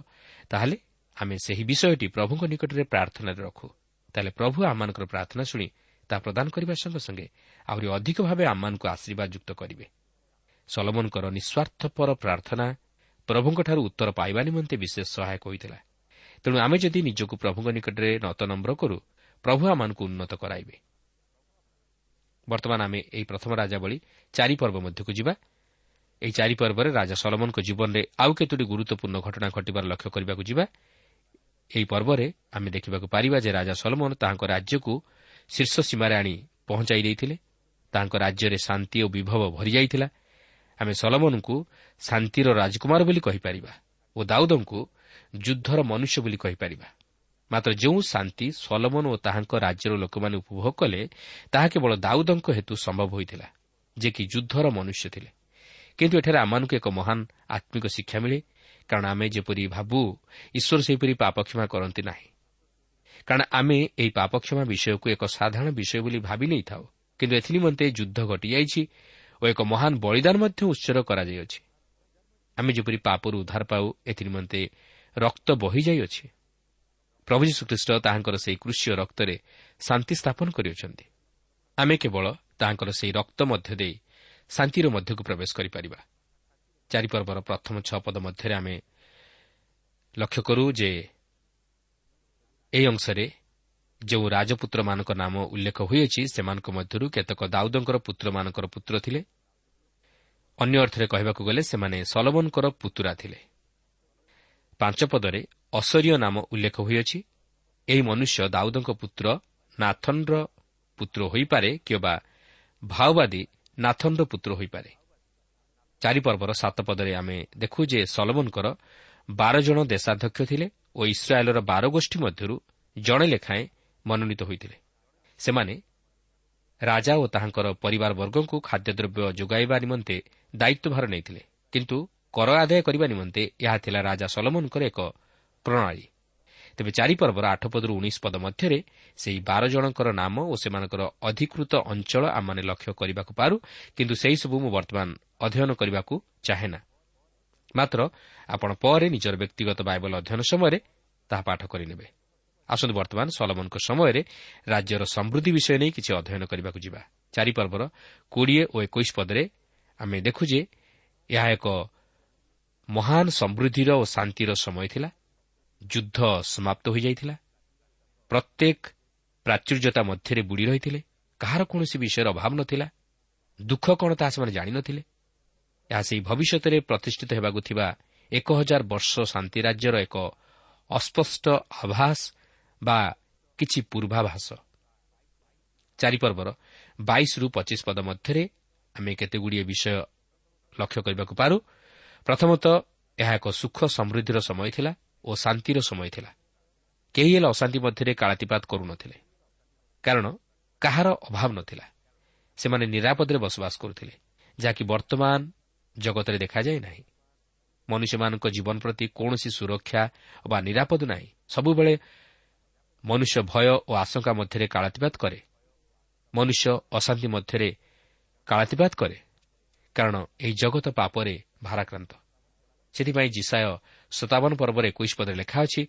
Speaker 2: ତାହେଲେ ଆମେ ସେହି ବିଷୟଟି ପ୍ରଭୁଙ୍କ ନିକଟରେ ପ୍ରାର୍ଥନାରେ ରଖୁ। ତାହେଲେ ପ୍ରଭୁ ଆମମାନଙ୍କର ପ୍ରାର୍ଥନା ଶୁଣି ତାହା ପ୍ରଦାନ କରିବା ସଙ୍ଗେ ସଙ୍ଗେ ଆହୁରି ଅଧିକ ଭାବେ ଆମମାନଙ୍କୁ ଆଶୀର୍ବାଦ ଯୁକ୍ତ କରିବେ। ସଲମନଙ୍କର ନିଃସ୍ୱାର୍ଥପର ପ୍ରାର୍ଥନା ପ୍ରଭୁଙ୍କଠାରୁ ଉତ୍ତର ପାଇବା ନିମନ୍ତେ ବିଶେଷ ସହାୟକ ହୋଇଥିଲା। ତେଣୁ ଆମେ ଯଦି ନିଜକୁ ପ୍ରଭୁଙ୍କ ନିକଟରେ ନତନମ୍ର କରୁ ପ୍ରଭୁ ଆମମାନଙ୍କୁ ଉନ୍ନତ କରାଇବେ। ବର୍ତ୍ତମାନ ଆମେ ଏହି ପ୍ରଥମ ରାଜାବଳୀ ଚାରି ପର୍ବ ମଧ୍ୟକୁ ଯିବା। ଏହି ଚାରି ପର୍ବରେ ରାଜା ସଲମନଙ୍କ ଜୀବନରେ ଆଉ କେତୋଟି ଗୁରୁତ୍ୱପୂର୍ଣ୍ଣ ଘଟଣା ଘଟିବାର ଲକ୍ଷ୍ୟ କରିବାକୁ ଯିବା। ଏହି ପର୍ବରେ ଆମେ ଦେଖିବାକୁ ପାରିବା ଯେ ରାଜା ସଲମନ ତାହାଙ୍କ ରାଜ୍ୟକୁ ଶୀର୍ଷ ସୀମାରେ ଆଣି ପହଞ୍ଚାଇ ଦେଇଥିଲେ। ତାହାଙ୍କ ରାଜ୍ୟରେ ଶାନ୍ତି ଓ ବିଭବ ଭରିଯାଇଥିଲା ଆମେ ସଲମନଙ୍କୁ ଶାନ୍ତିର ରାଜକୁମାର ବୋଲି କହିପାରିବା ଓ ଦାଉଦଙ୍କୁ ଯୁଦ୍ଧର ମନୁଷ୍ୟ ବୋଲି କହିପାରିବା। ମାତ୍ର ଯେଉଁ ଶାନ୍ତି ସଲମନ ଓ ତାହାଙ୍କ ରାଜ୍ୟର ଲୋକମାନେ ଉପଭୋଗ କଲେ ତାହା କେବଳ ଦାଉଦଙ୍କ ହେତୁ ସମ୍ଭବ ହୋଇଥିଲା ଯେ କି ଯୁଦ୍ଧର ମନୁଷ୍ୟ ଥିଲେ। କିନ୍ତୁ ଏଠାରେ ଆମମାନଙ୍କୁ ଏକ ମହାନ ଆତ୍ମିକ ଶିକ୍ଷା ମିଳେ କାରଣ ଆମେ ଯେପରି ଭାବୁ ଈଶ୍ୱର ସେହିପରି ପାପ କ୍ଷମା କରନ୍ତି ନାହିଁ। କାରଣ ଆମେ ଏହି ପାପ କ୍ଷମା ବିଷୟକୁ ଏକ ସାଧାରଣ ବିଷୟ ବୋଲି ଭାବି ନେଇଥାଉ କିନ୍ତୁ ଏଥିନିମନ୍ତେ ଯୁଦ୍ଧ ଘଟିଯାଇଛି ଓ ଏକ ମହାନ ବଳିଦାନ ମଧ୍ୟ ଉତ୍ସର୍ଗ କରାଯାଇଅଛି। ଆମେ ଯେପରି ପାପରୁ ଉଦ୍ଧାର ପାଉ ଏଥିନିମନ୍ତେ ରକ୍ତ ବହିଯାଇଅଛି। ପ୍ରଭୁ ଯୀଶୁଖ୍ରୀଷ୍ଟ ତାହାଙ୍କର ସେହି କୃଷି ରକ୍ତରେ ଶାନ୍ତି ସ୍ଥାପନ କରିଅଛନ୍ତି। ଆମେ କେବଳ ତାହାଙ୍କର ସେହି ରକ୍ତ ମଧ୍ୟ ଦେଇ ଶାନ୍ତିର ମଧ୍ୟକୁ ପ୍ରବେଶ କରିପାରିବା। ଚାରିପର୍ବର ପ୍ରଥମ ଛଅ ପଦ ମଧ୍ୟରେ ଆମେ ଲକ୍ଷ୍ୟ କରୁ ଯେ ଏହି ଅଂଶରେ ଯେଉଁ ରାଜପୁତ୍ରମାନଙ୍କ ନାମ ଉଲ୍ଲେଖ ହୋଇଅଛି ସେମାନଙ୍କ ମଧ୍ୟରୁ କେତେକ ଦାଉଦଙ୍କର ପୁତ୍ରମାନଙ୍କର ପୁତ୍ର ଥିଲେ। ଅନ୍ୟ ଅର୍ଥରେ କହିବାକୁ ଗଲେ ସେମାନେ ସଲମନଙ୍କର ପୁତୁରା ଥିଲେ। ପାଞ୍ଚ ପଦରେ ଅସରୀୟ ନାମ ଉଲ୍ଲେଖ ହୋଇଅଛି। ଏହି ମନୁଷ୍ୟ ଦାଉଦଙ୍କ ପୁତ୍ର ନାଥନ୍ର ପୁତ୍ର ହୋଇପାରେ କିମ୍ବା ଭାଓବାଦୀ ନାଥନ୍ର ପୁତ୍ର ହୋଇପାରେ। ଚାରିପର୍ବର ସାତ ପଦରେ ଆମେ ଦେଖୁ ଯେ ସଲମନଙ୍କର ବାର ଜଣ ଦେଶାଧ୍ୟକ୍ଷ ଥିଲେ ଓ ଇସ୍ରାଏଲ୍ର ବାର ଗୋଷ୍ଠୀ ମଧ୍ୟରୁ ଜଣେ ଲେଖାଏଁ ମନୋନୀତ ହୋଇଥିଲେ। ସେମାନେ ରାଜା ଓ ତାହାଙ୍କର ପରିବାରବର୍ଗଙ୍କୁ ଖାଦ୍ୟଦ୍ରବ୍ୟ ଯୋଗାଇବା ନିମନ୍ତେ ଦାୟିତ୍ୱଭାର ନେଇଥିଲେ। କିନ୍ତୁ କର ଆଦାୟ କରିବା ନିମନ୍ତେ ଏହା ଥିଲା ରାଜା ସଲମନଙ୍କର ଏକ ପ୍ରଣାଳୀ। ତେବେ ଚାରିପର୍ବର ଆଠ ପଦରୁ ଉଣେଇଶ ପଦ ମଧ୍ୟରେ ସେହି ବାର ଜଣଙ୍କର ନାମ ଓ ସେମାନଙ୍କର ଅଧିକୃତ ଅଞ୍ଚଳ ଆମମାନେ ଲକ୍ଷ୍ୟ କରିବାକୁ ପାରୁ କିନ୍ତୁ ସେହିସବୁ ମୁଁ ବର୍ତ୍ତମାନ ଅଧ୍ୟୟନ କରିବାକୁ ଚାହେଁ ନା ମାତ୍ର ଆପଣ ପରେ ନିଜର ବ୍ୟକ୍ତିଗତ ବାଇବଲ ଅଧ୍ୟୟନ ସମୟରେ ତାହା ପାଠ କରିନେବେ। ଆସନ୍ତୁ ବର୍ତ୍ତମାନ ସଲମନଙ୍କ ସମୟରେ ରାଜ୍ୟର ସମୃଦ୍ଧି ବିଷୟ ନେଇ କିଛି ଅଧ୍ୟୟନ କରିବାକୁ ଯିବା। ଚାରିପର୍ବର କୋଡ଼ିଏ ଓ ଏକୋଇଶ ପଦରେ ଆମେ ଦେଖୁ ଯେ ଏହା ଏକ ମହାନ ସମୃଦ୍ଧିର ଓ ଶାନ୍ତିର ସମୟ ଥିଲା। ଯୁଦ୍ଧ ସମାପ୍ତ ହୋଇଯାଇଥିଲା ପ୍ରତ୍ୟେକ ପ୍ରାଚୁର୍ଯ୍ୟତା ମଧ୍ୟରେ ବୁଡ଼ି ରହିଥିଲେ। କାହାର କୌଣସି ବିଷୟର ଅଭାବ ନଥିଲା। ଦୁଃଖ କ'ଣ ତାହା ସେମାନେ ଜାଣିନଥିଲେ ଏହା ସେହି ଭବିଷ୍ୟତରେ ପ୍ରତିଷ୍ଠିତ ହେବାକୁ ଥିବା ଏକ ହଜାର ବର୍ଷ ଶାନ୍ତି ରାଜ୍ୟର ଏକ ଅସ୍ପଷ୍ଟ ଆଭାସ ବା କିଛି ପୂର୍ବାଭାସ। ଚାରିପର୍ବର ବାଇଶରୁ ପଚିଶ ପଦ ମଧ୍ୟରେ ଆମେ କେତେଗୁଡ଼ିଏ ବିଷୟ ଲକ୍ଷ୍ୟ କରିବାକୁ ପାରୁ। ପ୍ରଥମତଃ ଏହା ଏକ ସୁଖ ସମୃଦ୍ଧିର ସମୟ ଥିଲା। ଓ ଶାନ୍ତିର ସମୟ ଥିଲା। କେହି ହେଲେ ଅଶାନ୍ତି ମଧ୍ୟରେ କାଳାତିପାତ କରୁନଥିଲେ। କାରଣ କାହାର ଅଭାବ ନଥିଲା। ସେମାନେ ନିରାପଦରେ ବସବାସ କରୁଥିଲେ ଯାହାକି ବର୍ତ୍ତମାନ ଜଗତରେ ଦେଖାଯାଏ ନାହିଁ। ମନୁଷ୍ୟମାନଙ୍କ ଜୀବନ ପ୍ରତି କୌଣସି ସୁରକ୍ଷା ବା ନିରାପଦ ନାହିଁ। ସବୁବେଳେ ମନୁଷ୍ୟ ଭୟ ଓ ଆଶଙ୍କା ମଧ୍ୟରେ କାଳାତିପାତ କରେ। ମନୁଷ୍ୟ ଅଶାନ୍ତି ମଧ୍ୟରେ କାଳାତିପାତ କରେ। କାରଣ ଏହି ଜଗତ ପାପରେ ଭାରାକ୍ରାନ୍ତ। ସେଥିପାଇଁ ଜିସାୟ ସତାବନ ପର୍ବର ଏକୋଇଶ ପଦରେ ଲେଖା ଅଛି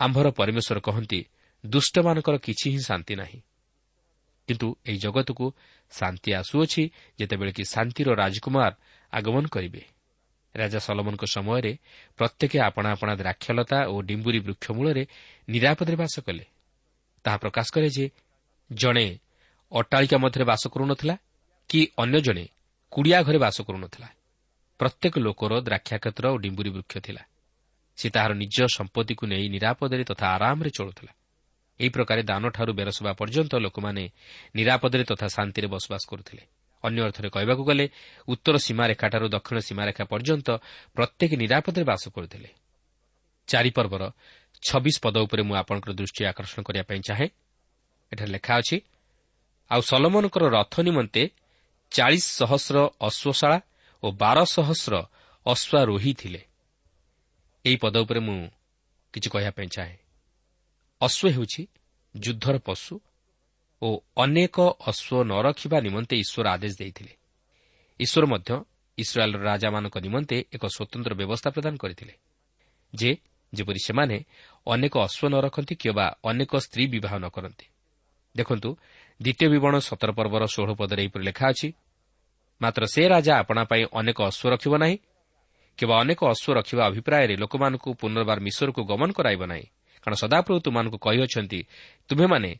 Speaker 2: ଆମ୍ଭର ପରମେଶ୍ୱର କହନ୍ତି ଦୁଷ୍ଟମାନଙ୍କର କିଛି ହିଁ ଶାନ୍ତି ନାହିଁ। କିନ୍ତୁ ଏହି ଜଗତକୁ ଶାନ୍ତି ଆସୁଅଛି ଯେତେବେଳେ କି ଶାନ୍ତିର ରାଜକୁମାର ଆଗମନ କରିବେ। ରାଜା ସଲମନଙ୍କ ସମୟରେ ପ୍ରତ୍ୟେକ ଆପଣା ଆପଣା ଦ୍ରାକ୍ଷଲତା ଓ ଡିମ୍ବୁରି ବୃକ୍ଷ ମୂଳରେ ନିରାପଦରେ ବାସ କଲେ। ତାହା ପ୍ରକାଶ କରେ ଯେ ଜଣେ ଅଟ୍ଟାଳିକା ମଧ୍ୟରେ ବାସ କରୁନଥିଲା କି ଅନ୍ୟ ଜଣେ କୁଡ଼ିଆ ଘରେ ବାସ କରୁନଥିଲା। ପ୍ରତ୍ୟେକ ଲୋକର ଦ୍ରାକ୍ଷାକ୍ଷେତ୍ର ଓ ଡିମ୍ବୁରି ବୃକ୍ଷ ଥିଲା। ସେ ତାହାର ନିଜ ସମ୍ପତ୍ତିକୁ ନେଇ ନିରାପଦରେ ତଥା ଆରାମରେ ଚଳୁଥିଲା। ଏହି ପ୍ରକାର ଦାନଠାରୁ ବେରସବା ପର୍ଯ୍ୟନ୍ତ ଲୋକମାନେ ନିରାପଦରେ ତଥା ଶାନ୍ତିରେ ବସବାସ କରୁଥିଲେ। ଅନ୍ୟ ଅର୍ଥରେ କହିବାକୁ ଗଲେ ଉତ୍ତର ସୀମାରେଖାଠାରୁ ଦକ୍ଷିଣ ସୀମାରେଖା ପର୍ଯ୍ୟନ୍ତ ପ୍ରତ୍ୟେକ ନିରାପଦରେ ବାସ କରୁଥିଲେ। ଚାରିପର୍ବର ଛବିଶ ପଦ ଉପରେ ମୁଁ ଆପଣଙ୍କର ଦୃଷ୍ଟି ଆକର୍ଷଣ କରିବା ପାଇଁ ଚାହେଁ। ଏଠାରେ ଲେଖା ଅଛି ଆଉ ସଲମନଙ୍କର ରଥ ନିମନ୍ତେ ଚାଳିଶ ସହସ୍ର ଅଶ୍ୱଶାଳା ଓ ବାର ସହସ୍ର ଅଶ୍ୱାରୋହୀ ଥିଲେ। ଏହି ପଦ ଉପରେ ମୁଁ କିଛି କହିବା ପାଇଁ ଚାହେଁ। ଅଶ୍ୱ ହେଉଛି ଯୁଦ୍ଧର ପଶୁ ଓ ଅନେକ ଅଶ୍ୱ ନ ରଖିବା ନିମନ୍ତେ ଈଶ୍ୱର ଆଦେଶ ଦେଇଥିଲେ। ଈଶ୍ୱର ମଧ୍ୟ ଇସ୍ରାଏଲ୍ର ରାଜାମାନଙ୍କ ନିମନ୍ତେ ଏକ ସ୍ୱତନ୍ତ୍ର ବ୍ୟବସ୍ଥା ପ୍ରଦାନ କରିଥିଲେ ଯେ ଯେପରି ସେମାନେ ଅନେକ ଅଶ୍ୱ ନ ରଖନ୍ତି କିମ୍ବା ଅନେକ ସ୍ତ୍ରୀ ବିବାହ ନ କରନ୍ତି। ଦେଖନ୍ତୁ ଦ୍ୱିତୀୟ ବିବରଣ ସତର ପର୍ବର ଷୋହଳ ପଦରେ ଏହିପରି ଲେଖା ଅଛି ମାତ୍ର ସେ ରାଜା ଆପଣା ପାଇଁ ଅନେକ ଅଶ୍ୱ ରଖିବ ନାହିଁ କିମ୍ବା ଅନେକ ଅଶ୍ୱ ରଖିବା ଅଭିପ୍ରାୟରେ ଲୋକମାନଙ୍କୁ ପୁନର୍ବାର ମିଶ୍ରକୁ ଗମନ କରାଇବ ନାହିଁ। କାରଣ ସଦାପ୍ରଭୁ ତୁମମାନଙ୍କୁ କହିଅଛନ୍ତି ତୁମେମାନେ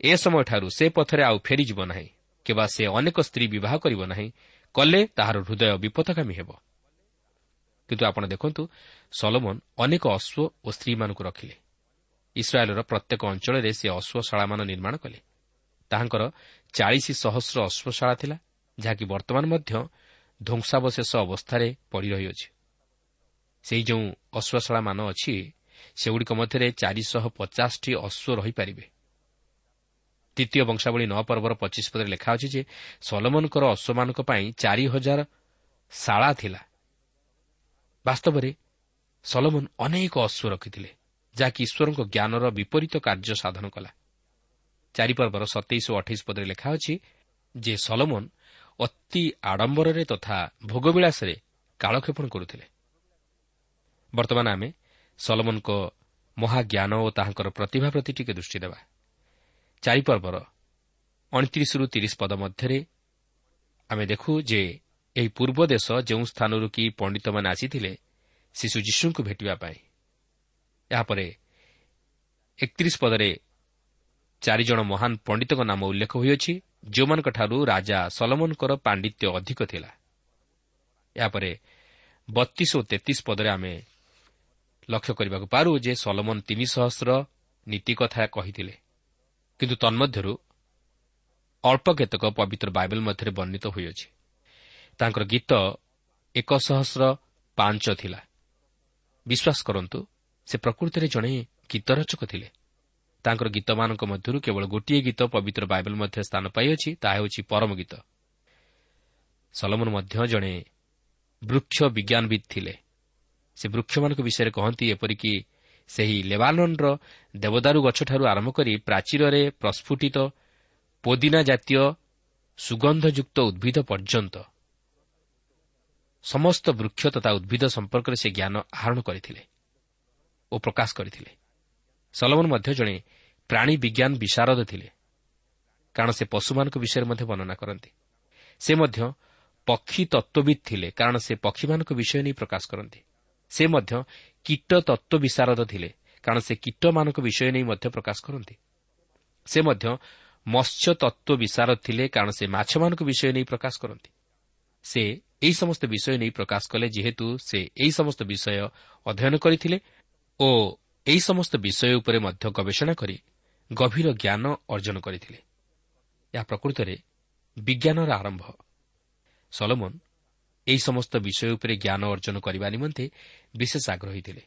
Speaker 2: ଏ ସମୟଠାରୁ ସେ ପଥରେ ଆଉ ଫେରିଯିବ ନାହିଁ। କିମ୍ବା ସେ ଅନେକ ସ୍ତ୍ରୀ ବିବାହ କରିବ ନାହିଁ କଲେ ତାହାର ହୃଦୟ ବିପଦଗାମୀ ହେବ। କିନ୍ତୁ ଆପଣ ଦେଖନ୍ତୁ ସଲମନ ଅନେକ ଅଶ୍ୱ ଓ ସ୍ତ୍ରୀମାନଙ୍କୁ ରଖିଲେ। ଇସ୍ରାଏଲ୍ର ପ୍ରତ୍ୟେକ ଅଞ୍ଚଳରେ ସେ ଅଶ୍ୱଶାଳାମାନ ନିର୍ମାଣ କଲେ। ତାହାଙ୍କର ଚାଳିଶ ସହସ୍ର ଅଶ୍ୱଶାଳା ଥିଲା ଯାହାକି ବର୍ତ୍ତମାନ ମଧ୍ୟ ଧ୍ୱଂସାବଶେଷ ଅବସ୍ଥାରେ ପଡ଼ି ରହିଅଛି। ସେହି ଯେଉଁ ଅଶ୍ୱଶାଳାମାନ ଅଛି ସେଗୁଡ଼ିକ ମଧ୍ୟରେ ଚାରିଶହ ପଚାଶଟି ଅଶ୍ୱ ରହିପାରିବେ। ଦ୍ୱିତୀୟ ବଂଶାବଳୀ ନଅ ପର୍ବର ପଚିଶ ପଦରେ ଲେଖା ଅଛି ଯେ ସଲମନଙ୍କର ଅଶ୍ୱମାନଙ୍କ ପାଇଁ ଚାରି ହଜାର ଶାଳା ଥିଲା। ବାସ୍ତବରେ ସଲମନ ଅନେକ ଅଶ୍ୱ ରଖିଥିଲେ ଯାହାକି ଈଶ୍ୱରଙ୍କ ଜ୍ଞାନର ବିପରୀତ କାର୍ଯ୍ୟ ସାଧନ କଲା। ଚାରିପର୍ବର ସତେଇଶ ଓ ଅଠେଇଶ ପଦରେ ଲେଖା ଅଛି ଯେ ସଲମନ ଅତି ଆଡ଼ମ୍ବରରେ ତଥା ଭୋଗବିଳାସରେ କାଳକ୍ଷେପଣ କରୁଥିଲେ। ବର୍ତ୍ତମାନ ଆମେ ସଲମନଙ୍କ ମହାଜ୍ଞାନ ଓ ତାହାଙ୍କର ପ୍ରତିଭା ପ୍ରତି ଟିକେ ଦୃଷ୍ଟି ଦେବା। ଚାରିପର୍ବର ଅଣତିରିଶରୁ ତିରିଶ ପଦ ମଧ୍ୟରେ ଆମେ ଦେଖୁ ଯେ ଏହି ପୂର୍ବ ଦେଶ ଯେଉଁ ସ୍ଥାନରୁ କି ପଣ୍ଡିତମାନେ ଆସିଥିଲେ ଶିଶୁ ଯୀଶୁଙ୍କୁ ଭେଟିବା ପାଇଁ। ଏହାପରେ ଏକତିରିଶ ପଦରେ ଚାରିଜଣ ମହାନ ପଣ୍ଡିତଙ୍କ ନାମ ଉଲ୍ଲେଖ ହୋଇଅଛି ଯେଉଁମାନଙ୍କଠାରୁ ରାଜା ସଲମନଙ୍କର ପାଣ୍ଡିତ୍ୟ ଅଧିକ ଥିଲା। ଏହାପରେ ବତିଶ ଓ ତେତିଶ ପଦରେ ଆମେ ଲକ୍ଷ୍ୟ କରିବାକୁ ପାରୁ ଯେ ସଲମନ ତିନି ସହସ୍ର ନୀତି କଥା କହିଥିଲେ। କିନ୍ତୁ ତନ୍ମଧ୍ୟରୁ ଅଳ୍ପ କେତେକ ପବିତ୍ର ବାଇବେଲ ମଧ୍ୟରେ ବର୍ଣ୍ଣିତ ହୋଇଅଛି। ତାଙ୍କର ଗୀତ ଏକ ସହସ୍ର ପାଞ୍ଚ ଥିଲା। ବିଶ୍ୱାସ କରନ୍ତୁ ସେ ପ୍ରକୃତିରେ ଜଣେ ଗୀତରଚକ ଥିଲେ। ତାଙ୍କର ଗୀତମାନଙ୍କ ମଧ୍ୟରୁ କେବଳ ଗୋଟିଏ ଗୀତ ପବିତ୍ର ବାଇବେଲ ମଧ୍ୟ ସ୍ଥାନ ପାଇଅଛି ତାହା ହେଉଛି ପରମ ଗୀତ। ସଲମନ ମଧ୍ୟ ଜଣେ ବୃକ୍ଷ ବିଜ୍ଞାନବିତ୍ ଥିଲେ। ସେ ବୃକ୍ଷମାନଙ୍କ ବିଷୟରେ କହନ୍ତି ଏପରିକି ସେହି ଲେବାନନ୍ର ଦେବଦାରୁ ଗଛଠାରୁ ଆରମ୍ଭ କରି ପ୍ରାଚୀରରେ ପ୍ରସ୍ଫୁଟିତ ପୋଦିନା ଜାତୀୟ ସୁଗନ୍ଧଯୁକ୍ତ ଉଦ୍ଭିଦ ପର୍ଯ୍ୟନ୍ତ। ସମସ୍ତ ବୃକ୍ଷ ତଥା ଉଦ୍ଭିଦ ସମ୍ପର୍କରେ ସେ ଜ୍ଞାନ ଆହରଣ କରିଥିଲେ ଓ ପ୍ରକାଶ କରିଥିଲେ। ସଲମନ ମଧ୍ୟ ଜଣେ ପ୍ରାଣୀ ବିଜ୍ଞାନ ବିଶାରଦ ଥିଲେ କାରଣ ସେ ପଶୁମାନଙ୍କ ବିଷୟରେ ମଧ୍ୟ ବର୍ଣ୍ଣନା କରନ୍ତି। ସେ ମଧ୍ୟ ପକ୍ଷୀ ତତ୍ତ୍ୱବିତ୍ ଥିଲେ କାରଣ ସେ ପକ୍ଷୀମାନଙ୍କ ବିଷୟ ନେଇ ପ୍ରକାଶ କରନ୍ତି। ସେ ମଧ୍ୟ କୀଟ ତତ୍ତ୍ୱ ବିଶାରଦ ଥିଲେ କାରଣ ସେ କୀଟମାନଙ୍କ ବିଷୟ ନେଇ ମଧ୍ୟ ପ୍ରକାଶ କରନ୍ତି। ସେ ମଧ୍ୟ ମତ୍ସ୍ୟ ତତ୍ତ୍ୱ ବିଶାରଦ ଥିଲେ କାରଣ ସେ ମାଛମାନଙ୍କ ବିଷୟ ନେଇ ପ୍ରକାଶ କରନ୍ତି। ସେ ଏହି ସମସ୍ତ ବିଷୟ ନେଇ ପ୍ରକାଶ କଲେ ଯେହେତୁ ସେ ଏହି ସମସ୍ତ ବିଷୟ ଅଧ୍ୟୟନ କରିଥିଲେ ଓ ଏହି ସମସ୍ତ ବିଷୟ ଉପରେ ମଧ୍ୟ ଗବେଷଣା କରି ଗଭୀର ଜ୍ଞାନ ଅର୍ଜନ କରିଥିଲେ। ଏହା ପ୍ରକୃତରେ ବିଜ୍ଞାନର ଆରମ୍ଭ। ସଲମନ ଏହି ସମସ୍ତ ବିଷୟ ଉପରେ ଜ୍ଞାନ ଅର୍ଜନ କରିବା ନିମନ୍ତେ ବିଶେଷ ଆଗ୍ରହୀ ଥିଲେ।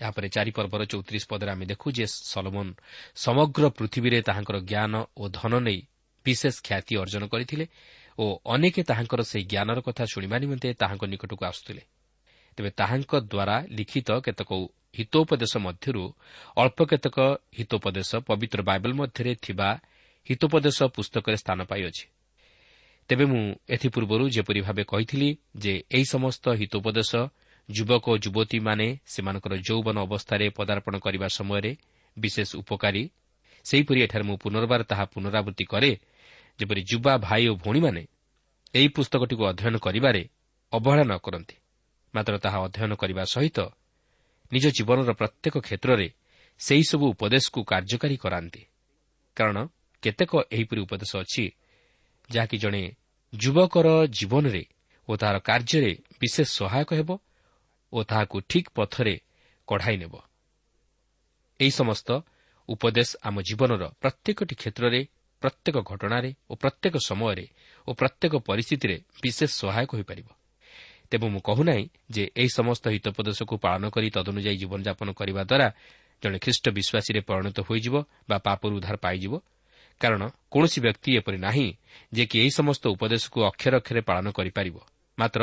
Speaker 2: ଏହାପରେ ଚାରିପର୍ବର ଚଉତିରିଶ ପଦରେ ଆମେ ଦେଖୁ ଯେ ସଲମନ ସମଗ୍ର ପୃଥିବୀରେ ତାହାଙ୍କର ଜ୍ଞାନ ଓ ଧନ ନେଇ ବିଶେଷ ଖ୍ୟାତି ଅର୍ଜନ କରିଥିଲେ ଓ ଅନେକ ତାହାଙ୍କର ସେହି ଜ୍ଞାନର କଥା ଶୁଣିବା ନିମନ୍ତେ ତାହାଙ୍କ ନିକଟକୁ ଆସୁଥିଲେ। ତେବେ ତାହାଙ୍କ ଦ୍ୱାରା ଲିଖିତ କେତେକ ହିତୋପଦେଶ ମଧ୍ୟରୁ ଅଳ୍ପ କେତେକ ହିତୋପଦେଶ ପବିତ୍ର ବାଇବଲ ମଧ୍ୟରେ ଥିବା ହିତୋପଦେଶ ପୁସ୍ତକରେ ସ୍ଥାନ ପାଇଅଛି। ତେବେ ମୁଁ ଏଥିପୂର୍ବରୁ ଯେପରି ଭାବେ କହିଥିଲି ଯେ ଏହି ସମସ୍ତ ହିତୋପଦେଶ ଯୁବକ ଓ ଯୁବତୀମାନେ ସେମାନଙ୍କର ଯୌବନ ଅବସ୍ଥାରେ ପଦାର୍ପଣ କରିବା ସମୟରେ ବିଶେଷ ଉପକାରୀ। ସେହିପରି ଏଠାରେ ମୁଁ ପୁନର୍ବାର ତାହା ପୁନରାବୃତ୍ତି କରେ ଯେପରି ଯୁବା ଭାଇ ଓ ଭଉଣୀମାନେ ଏହି ପୁସ୍ତକଟିକୁ ଅଧ୍ୟୟନ କରିବାରେ ଅବହେଳା ନ କରନ୍ତି ମାତ୍ର ତାହା ଅଧ୍ୟୟନ କରିବା ସହିତ ନିଜ ଜୀବନର ପ୍ରତ୍ୟେକ କ୍ଷେତ୍ରରେ ସେହିସବୁ ଉପଦେଶକୁ କାର୍ଯ୍ୟକାରୀ କରାନ୍ତି। କାରଣ କେତେକ ଏହିପରି ଉପଦେଶ ଅଛି ଯାହାକି ଜଣେ ଯୁବକର ଜୀବନରେ ଓ ତାହାର କାର୍ଯ୍ୟରେ ବିଶେଷ ସହାୟକ ହେବ ଓ ତାହାକୁ ଠିକ୍ ପଥରେ କଢ଼ାଇ ନେବ। ଏହି ସମସ୍ତ ଉପଦେଶ ଆମ ଜୀବନର ପ୍ରତ୍ୟେକଟି କ୍ଷେତ୍ରରେ ପ୍ରତ୍ୟେକ ଘଟଣାରେ ଓ ପ୍ରତ୍ୟେକ ସମୟରେ ଓ ପ୍ରତ୍ୟେକ ପରିସ୍ଥିତିରେ ବିଶେଷ ସହାୟକ ହୋଇପାରିବ। ତେବେ ମୁଁ କହୁନାହିଁ ଯେ ଏହି ସମସ୍ତ ହିତୋପଦେଶକୁ ପାଳନ କରି ତଦନୁଯାୟୀ ଜୀବନଯାପନ କରିବା ଦ୍ୱାରା ଜଣେ ଖ୍ରୀଷ୍ଟ ବିଶ୍ୱାସୀରେ ପରିଣତ ହୋଇଯିବ ବା ପାପରୁ ଉଦ୍ଧାର ପାଇଯିବ କାରଣ କୌଣସି ବ୍ୟକ୍ତି ଏପରି ନାହିଁ ଯେ କି ଏହି ସମସ୍ତ ଉପଦେଶକୁ ଅକ୍ଷର ଅକ୍ଷରେ ପାଳନ କରିପାରିବ। ମାତ୍ର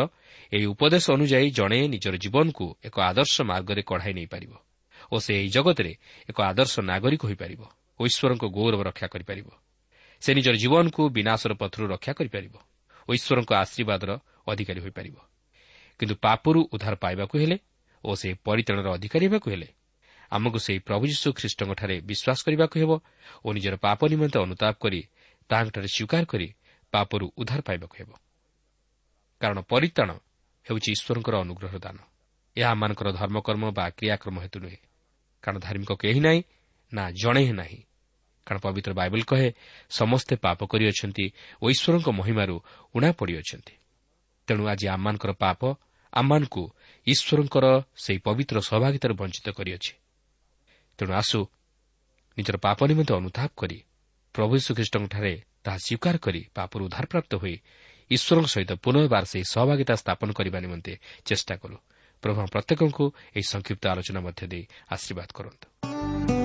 Speaker 2: ଏହି ଉପଦେଶ ଅନୁଯାୟୀ ଜଣେ ନିଜର ଜୀବନକୁ ଏକ ଆଦର୍ଶ ମାର୍ଗରେ କଢ଼ାଇ ନେଇପାରିବ ଓ ସେ ଏହି ଜଗତରେ ଏକ ଆଦର୍ଶ ନାଗରିକ ହୋଇପାରିବ ଓ ଈଶ୍ୱରଙ୍କ ଗୌରବ ରକ୍ଷା କରିପାରିବ। ସେ ନିଜର ଜୀବନକୁ ବିନାଶର ପଥରୁ ରକ୍ଷା କରିପାରିବ ଓ ଈଶ୍ୱରଙ୍କ ଆଶୀର୍ବାଦର ଅଧିକାରୀ ହୋଇପାରିବ। କିନ୍ତୁ ପାପରୁ ଉଦ୍ଧାର ପାଇବାକୁ ହେଲେ ଓ ସେ ପରିତାଣର ଅଧିକାରୀ ହେବାକୁ ହେଲେ ଆମକୁ ସେହି ପ୍ରଭୁ ଯୀଶୁ ଖ୍ରୀଷ୍ଟଙ୍କଠାରେ ବିଶ୍ୱାସ କରିବାକୁ ହେବ ଓ ନିଜର ପାପ ନିମନ୍ତେ ଅନୁତାପ କରି ତାହାଙ୍କଠାରେ ସ୍ୱୀକାର କରି ପାପରୁ ଉଦ୍ଧାର ପାଇବାକୁ ହେବ। କାରଣ ପରିତାଣ ହେଉଛି ଈଶ୍ୱରଙ୍କର ଅନୁଗ୍ରହ ଦାନ। ଏହା ଆମମାନଙ୍କର ଧର୍ମକର୍ମ ବା କ୍ରିୟାକ୍ରମ ହେତୁ ନୁହେଁ। କାରଣ ଧାର୍ମିକ କେହି ନାହିଁ ନା ଜଣେ ହିଁ ନାହିଁ। କାରଣ ପବିତ୍ର ବାଇବଲ କହେ ସମସ୍ତେ ପାପ କରିଅଛନ୍ତି ଓ ଈଶ୍ୱରଙ୍କ ମହିମାରୁ ଉଣା ପଡ଼ିଅଛନ୍ତି। ତେଣୁ ଆଜି ଆମମାନଙ୍କର ପାପ ଆମମାନଙ୍କୁ ଈଶ୍ୱରଙ୍କର ସେହି ପବିତ୍ର ସହଭାଗିତାରୁ ବଞ୍ଚିତ କରିଅଛି। ତେଣୁ ଆସୁ। ନିଜର ପାପ ନିମନ୍ତେ ଅନୁତାପ କରି ପ୍ରଭୁ ଶ୍ରୀଖ୍ରୀଷ୍ଟଙ୍କଠାରେ ତାହା ସ୍ୱୀକାର କରି ପାପରୁ ଉଦ୍ଧାରପ୍ରାପ୍ତ ହୋଇ ଈଶ୍ୱରଙ୍କ ସହିତ ପୁନର୍ବାର ସେହି ସହଭାଗିତା ସ୍ଥାପନ କରିବା ନିମନ୍ତେ ଚେଷ୍ଟା କରୁ। ପ୍ରଭୁ ପ୍ରତ୍ୟେକଙ୍କୁ ଏହି ସଂକ୍ଷିପ୍ତ ଆଲୋଚନା ମଧ୍ୟ ଦେଇ ଆଶୀର୍ବାଦ କରନ୍ତୁ।